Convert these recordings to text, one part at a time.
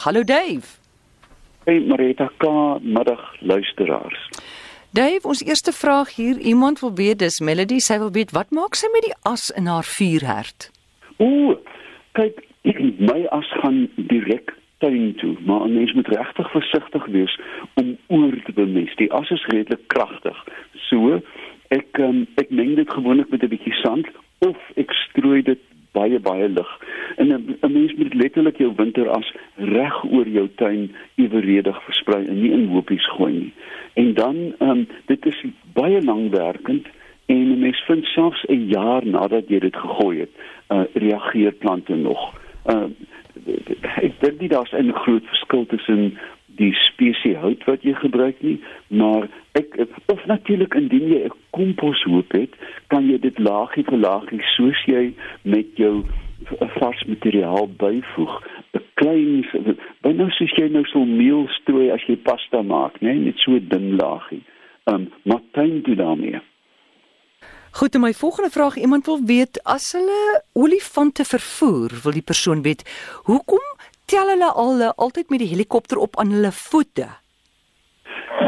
Hallo Dave. Hey Marita, ka middag luisteraars. Dave, ons eerste vraag hier, iemand wil weet, dis Melody, sy wil weet wat maak sy met die as in haar vuurherd? Ooh, kyk, my as gaan direk tuin toe, maar 'n mens moet regtig versigtig wees om oor te bemest. Die as is redelik kragtig. So, ek um, ek meng dit gewoonlik met 'n bietjie sand of ek strooi dit baie baie lig. En 'n mens moet letterlik jou winteras reg oor jou tuin eweredig versprei en nie in hoopies gooi nie. En dan ehm um, dit is baie langwerkend en 'n mens vind selfs 'n jaar nadat jy dit gegooi het, uh, reageer plante nog. Uh, ek dink nie daar's 'n groot verskil tussen die spesies hout wat jy gebruik nie, maar ek of natuurlik indien jy 'n komposhoop het, kan jy dit laagie vir laagie soos jy met jou vars materiaal byvoeg. 'n Klein byna soos jy nou so meel strooi as jy pasta maak, né, net so dun laagie. Um, maar tuin toe daarmee. Goed, my volgende vraag, iemand wil weet as hulle olifante vervoer, wil die persoon weet, hoekom tel hulle al altyd met die helikopter op aan hulle voete?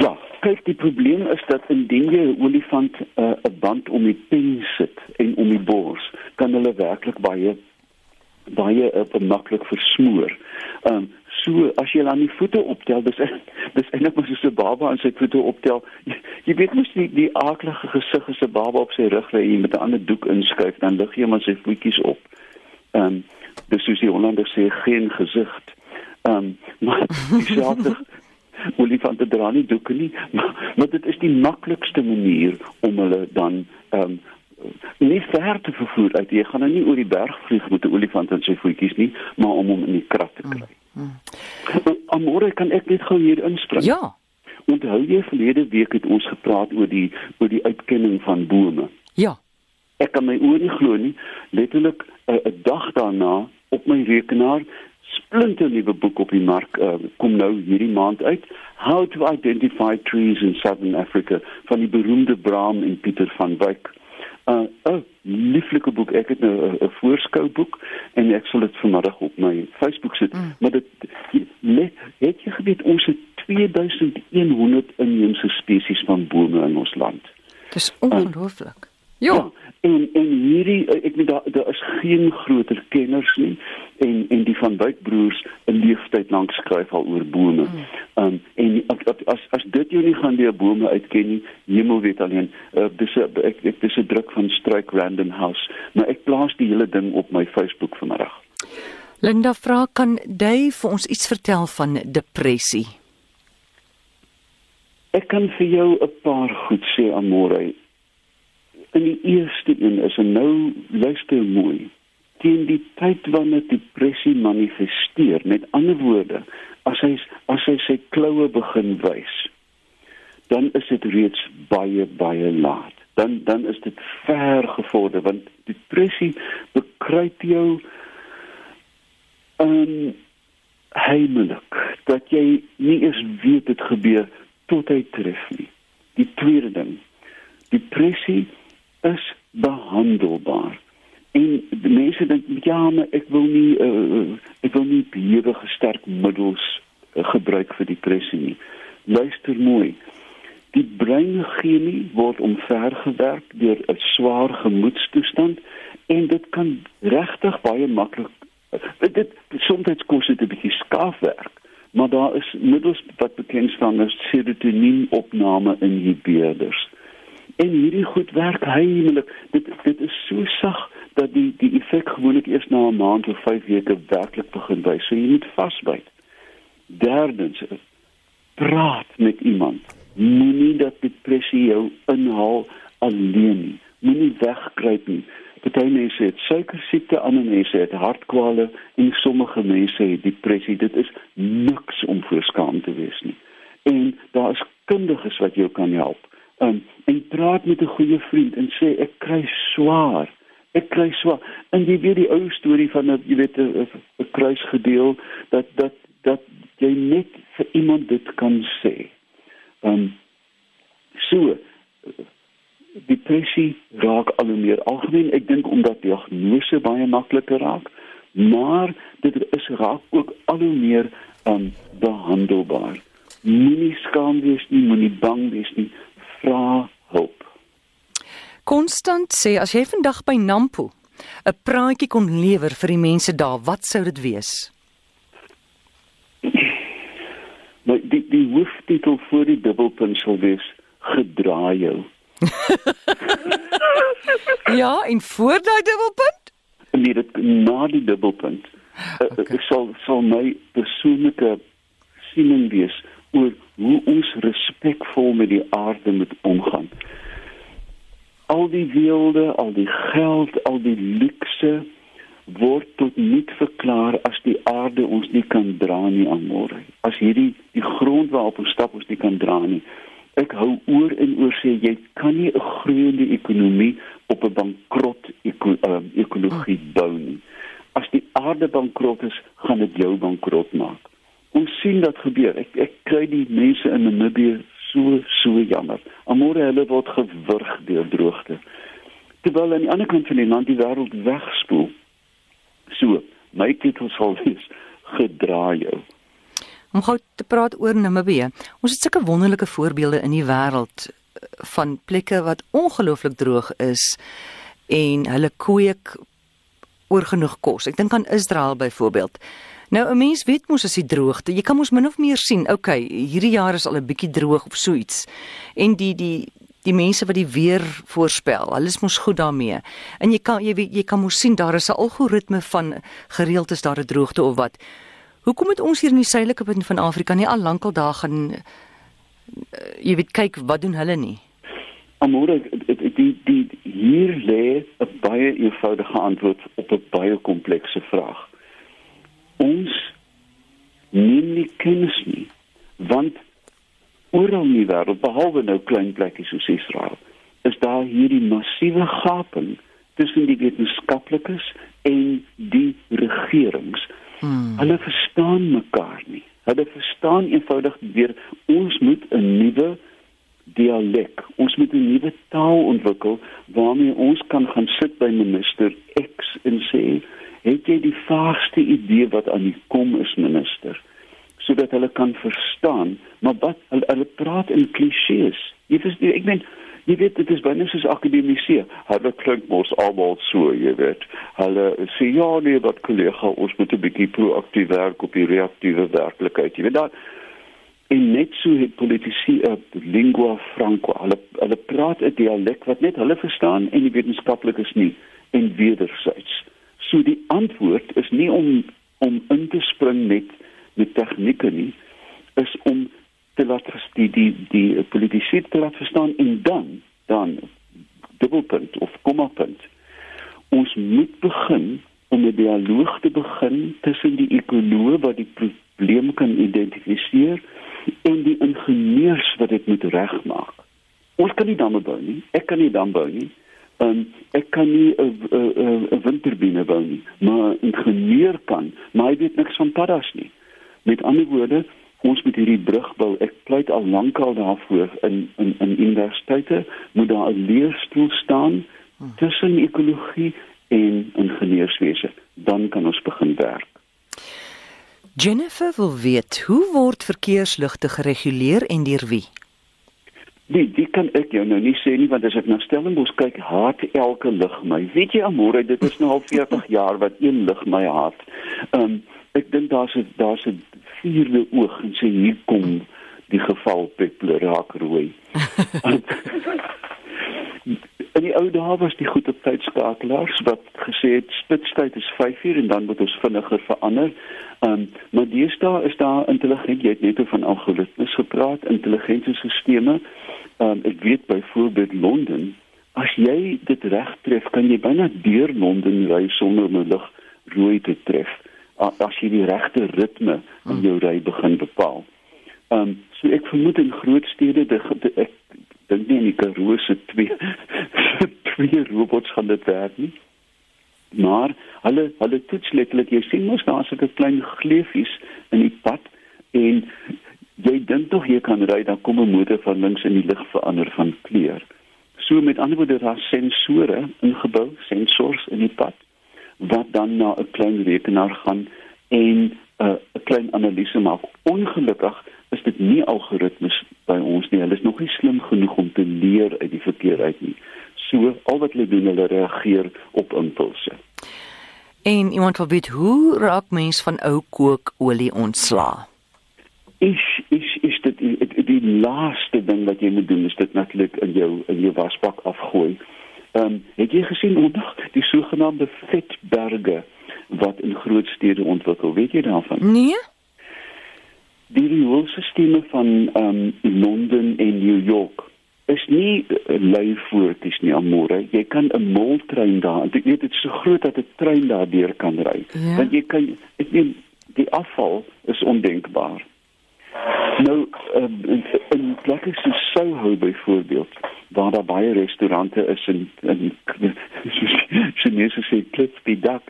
Ja, kyk, die probleem is dat indien jy 'n olifant eh, 'n uh, band om die pen sit en om die bors, kan hulle werklik baie baie uh, maklik versmoor. Ehm um, so as jy aan die voete optel, dis dis eintlik maar soos 'n baba aan sy voete optel. Jy, jy weet mos die die aardige gesig as 'n baba op sy rug lê en met 'n ander doek inskuif, dan lig jy maar sy voetjies op. Ehm um, dis soos die Hollanders sê geen gesig. Ehm um, maar dieselfde olifante dra nie doeke nie, maar, maar dit is die maklikste manier om hulle dan ehm um, nie ver te vervoer uit. Jy gaan nou nie oor die berg vlieg met 'n olifant en sy voetjies nie, maar om hom in die krat te kry. Mm, mm. Amore kan ek net gou hier inspring. Ja. Onthou jy verlede week het ons gepraat oor die oor die uitkenning van bome? Ja. Ek kan my oë nie glo nie. Letterlik eh, 'n uh, dag daarna op my rekenaar splinte nuwe boek op die mark uh, kom nou hierdie maand uit How to Identify Trees in Southern Africa van die beroemde Bram en Pieter van Wyk. 'n uh, uh, lieflike boek. Ek het nou 'n uh, voorskouboek en ek sal dit vanmiddag op my Facebook sit. Mm. Maar dit net het jy geweet ons het 2100 inheemse spesies van bome in ons land. Dis ongelooflik. Uh, Ja. ja. En en hierdie ek weet daar daar is geen groter kenners nie en en die van Wyk broers 'n leeftyd lank skryf al oor bome. Mm. Um en as as dit jou nie gaan die bome uitken nie, hemel weet alleen. Uh, dis 'n ek, ek dis 'n druk van Strike Random House, maar ek plaas die hele ding op my Facebook vanmiddag. Linda vra kan jy vir ons iets vertel van depressie? Ek kan vir jou 'n paar goed sê Amore in die eerste een is en nou luister mooi teen die tyd wanneer depressie manifesteer met ander woorde as hy as hy sy kloue begin wys dan is dit reeds baie baie laat. Dan dan is dit ver gevorder want depressie bekruip jou um heimlik dat jy nie eens weet dit gebeur tot hy tref nie. Die tweede ding depressie is behandelbaar. En die mense dink ja, maar ek wil nie uh, ek wil nie baie sterk middels uh, gebruik vir depressie nie. Luister mooi. Die breinchemie word omvergewerk deur 'n swaar gemoedstoestand en dit kan regtig baie maklik dit, dit soms kos dit 'n bietjie skaafwerk, maar daar is middels wat bekend staan as serotonien opname inhibeerders en hierdie goed werk heimlik. Dit dit is so sag dat die die effek gewoonlik eers na 'n maand of 5 weke werklik begin wys. So jy moet vasbyt. Derdens, praat met iemand. Moenie dat depressie jou inhaal alleen nie. Moenie wegkruip nie. Party mense het suikersiekte, ander mense het hartkwale en sommige mense het depressie. Dit is niks om voor skaam te wees nie. En daar is kundiges wat jou kan help um, en praat met 'n goeie vriend en sê ek kry swaar. Ek kry swaar. En jy weet die ou storie van dat jy weet 'n kruis gedeel dat dat dat jy net vir iemand dit kan sê. Ehm um, so depressie raak al hoe meer algemeen. Ek dink omdat diagnose baie makliker raak, maar dit is raak ook al hoe meer um, behandelbaar. Moenie skaam wees nie, moenie bang wees nie, vra hulp. Konstant sê as jy vandag by Nampo 'n praatjie kon lewer vir die mense daar, wat sou dit wees? Maar nou, die die hooftitel voor die dubbelpunt sal wees gedraai jou. ja, en voor daai dubbelpunt? Nee, dit na die dubbelpunt. Eh, eh, okay. Ek sal sal my persoonlike siening wees oor hoe ons respekvol met die aarde moet omgaan. Al die weelde, al die geld, al die luukse word tot niet verklaar as die aarde ons nie kan dra nie aan môre. As hierdie die grond waarop ons stap ons nie kan dra nie. Ek hou oor en oor sê jy kan nie 'n groeiende ekonomie op 'n bankrot eko, uh, ekologie bou nie. As die aarde bankrot is, gaan dit jou bankrot maak. Ons sien dat gebeur. Ek ek kry die mense in Namibië so so jammer. Amore hulle word gewurg deur droogte. Terwyl aan die ander kant van die land die wêreld wegspoel. So, my titel sal wees gedraai jou om gou te praat oor Namibië. Ons het sulke wonderlike voorbeelde in die wêreld eh, van plekke wat ongelooflik droog is en hulle kweek oor genoeg kos. Ek dink aan Israel byvoorbeeld. Nou 'n mens weet mos as die droogte, jy kan mos min of meer sien, okay, hierdie jaar is al 'n bietjie droog of so iets. En die die die mense wat die weer voorspel, hulle is mos goed daarmee. En jy kan jy weet jy kan mos sien daar is 'n algoritme van gereeld is daar 'n droogte of wat. Hoekom het ons hier in die suidelike punt van Afrika nie al lankal daar gaan uh, jy weet kyk wat doen hulle nie? Amore die, die hier lê 'n baie eenvoudige antwoord op 'n baie komplekse vraag. Neem nie kennis nie want oral in die wêreld behalwe nou klein plekkies soos Israel is daar hierdie massiewe gaping tussen die wetenskaplikes en die regerings Hmm. Hulle verstaan mekaar nie. Hulle verstaan eenvoudig weer ons moet 'n nuwe dialek, ons moet 'n nuwe taal ontwikkel waarmee ons kan gaan sit by minister X en sê, "Het jy die vaagste idee wat aan die kom is, minister?" sodat hulle kan verstaan, maar wat hulle, hulle praat in klisjées. Jy verstaan, ek meen Jy weet dit is binne soos akademiese. Hulle klink mos almal so, jy weet. Hulle sê ja nee, wat kollega, ons moet 'n bietjie proaktief werk op die reaktiewe werklikheid. Jy weet daar en net so het politici 'n lingua franca. Hulle hulle praat 'n dialek wat net hulle verstaan en die wetenskaplikes nie en wederzijds. So die antwoord is nie om om in te spring met met tegnieke nie, is om te laat die die die politici te laat verstaan en dan dan dubbelpunt of kommapunt ons moet begin om 'n dialoog te begin tussen die ekonomie wat die probleem kan identifiseer en die ingenieurs wat dit moet regmaak. Ons kan nie damme bou nie. Ek kan nie dam bou nie. Um, ek kan nie 'n windturbine bou nie, maar 'n ingenieur kan, maar hy weet niks van paddas nie. Met ander woorde, ons moet hierdie brug bou. Ek pleit al lankal daarvoor in in in universiteite moet daar 'n leerstoel staan tussen ekologie en ingenieurswese. Dan kan ons begin werk. Jennifer wil weet hoe word verkeersligte gereguleer en deur wie? Die die kan ek jou nou nie sê nie want as ek na Stellenbosch kyk, haat elke lig my. Weet jy amore, dit is nou al 40 jaar wat een lig my haat. Ehm um, ek dink daar's 'n daar's 'n vierde oog en sê hier kom die geval Peppler raak rooi. in die ou dae was die goed op tydskakelaars wat gesê het spitstyd is 5uur en dan moet ons vinniger verander. Um, maar deesdae is daar intelligent jy het net van algoritmes gepraat, intelligente stelsels. Um, ek weet byvoorbeeld Londen, as jy dit reg tref, kan jy byna deur Londen ry sonder om 'n lig rooi te tref as jy die regte ritme in jou ry begin bepaal. Ehm um, so ek vermoed in groot stede de, de, ek dink nie in die Karoo se twee twee robots gaan dit werk nie. Maar hulle hulle toets letterlik jy sien mos daar sulke klein gleufies in die pad en jy dink tog jy kan ry dan kom 'n motor van links in die lig verander van kleur. So met ander woorde daar sensore ingebou, sensors in die pad wat dan na 'n klein rekenaar gaan en 'n uh, klein analise maak. Ongelukkig is dit nie algoritmes by ons nie. Hulle is nog nie slim genoeg om te leer uit die verkeer uit nie. So al wat hulle doen, hulle reageer op impulse. En iemand wil weet hoe raak mens van ou kookolie ontslaa? Is is is dit die, die, laaste ding wat jy moet doen is dit natuurlik in jou in jou wasbak afgooi. Ehm um, het jy gesien onder die sogenaamde vetberge wat in groot stede ontwikkel? Weet jy daarvan? Nee. Die rioolstelsels van um, Londen en New York is nie lui voorties nie amore. Jy kan 'n moltrein daar. Ek weet dit is so groot dat 'n trein daardeur kan ry. Ja. Want jy kan ek meen die afval is ondenkbaar. Nou um, in plekke so Soho byvoorbeeld waar daar baie restaurante is in in Chinese sê klitsby dak.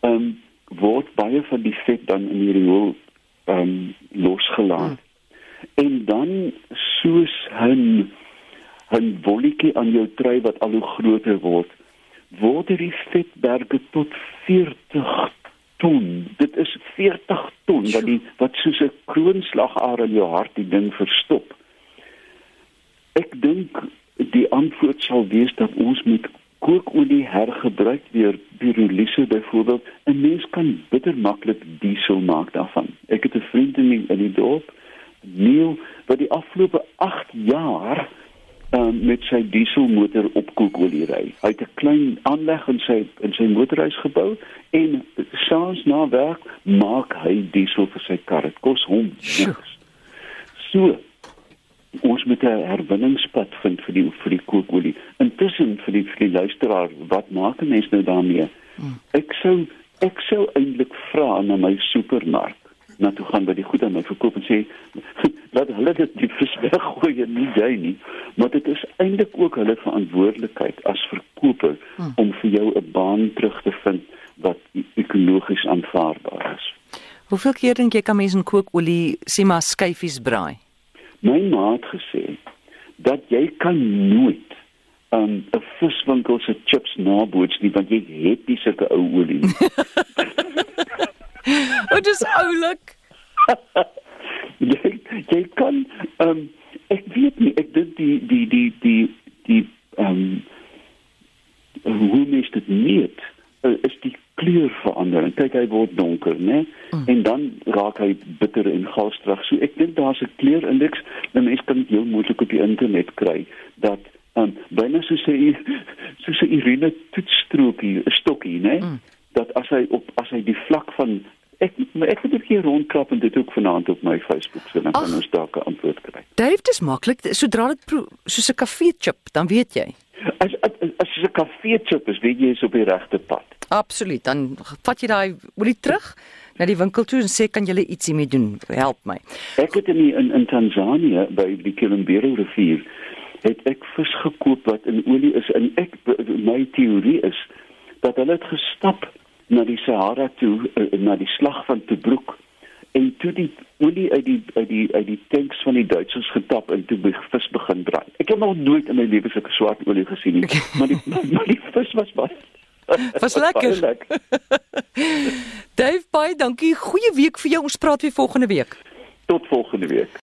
Ehm um, word baie van die vet dan in die riool ehm um, losgelaat. Hmm. En dan soos 'n 'n bolletjie aan jou trui wat al hoe groter word, word die vetberge tot 40 ton. Dit is 40 ton wat die wat soos 'n kroonslagaar in jou hart die ding verstop. Ek dink die antwoord sal wees dat ons moet kookolie hergebruik deur pirolise byvoorbeeld. 'n Mens kan bitter maklik diesel maak daarvan. Ek het vriend in die, in die dorp, Neil, wat die afgelope 8 jaar um, met sy dieselmotor op kookolie ry. Hy het 'n klein aanleg in sy in sy motorhuis gebou en saans na werk maak hy diesel vir sy kar. Dit kos hom niks. So ons moet 'n herwinningspad vind vir die vir die kookolie. Intussen vir die vir die luisteraar, wat maak 'n mens nou daarmee? Hmm. Ek sou ek sou eintlik vra na my supermark na toe gaan by die goed aan my verkoop en sê dat hulle dit nie versweg gooi en nie jy nie maar dit is eintlik ook hulle verantwoordelikheid as verkoper hmm. om vir jou 'n baan terug te vind wat e-, ekologies aanvaarbaar is. Hoeveel keer dink jy kan mense in kookolie sê maar skyfies braai? My ma het gesê dat jy kan nooit um, 'n viswinkel se chips naboots nie want jy het nie sulke ou olie nie. Wat is oulik? jy jy kan ehm um, ek weet nie ek dink die die die die die ehm um, hoe mens dit meet uh, is die kleur verander kyk hy word donker né? Mm. en dan raak hy bitter en galstrig so ek dink daar's 'n kleurindeks. 'n mens kan dit heel moontlik op die internet kry dat um, byna so sê so sê Irene toetsstrokie 'n stokkie né? Mm. Dat as hy op hy die vlak van ek ek het dit hier rondkrap en dit ook vanaand op my Facebook sien dan kan ons dalk 'n antwoord kry. Dave, dis maklik. Sodra dit soos 'n kafee chip, dan weet jy. As as as 'n kafee chip is, weet jy jy's op die regte pad. Absoluut. Dan vat jy daai olie terug na die winkel toe en sê kan jy ietsie mee doen? Help my. Ek het in die, in, in Tansanië by die Kilimanjaro rivier het ek vis gekoop wat in olie is en ek my teorie is dat hulle het gestap die Sahara toe uh, na die slag van Tobruk en toe die olie uit die uit die uit die tanks van die Duitsers getap en toe die vis begin brand. Ek het nog nooit in my lewe so 'n swart olie gesien nie, maar die maar die vis was baie Was lekker. lekker. Dave, baie dankie. Goeie week vir jou. Ons praat weer volgende week. Tot volgende week.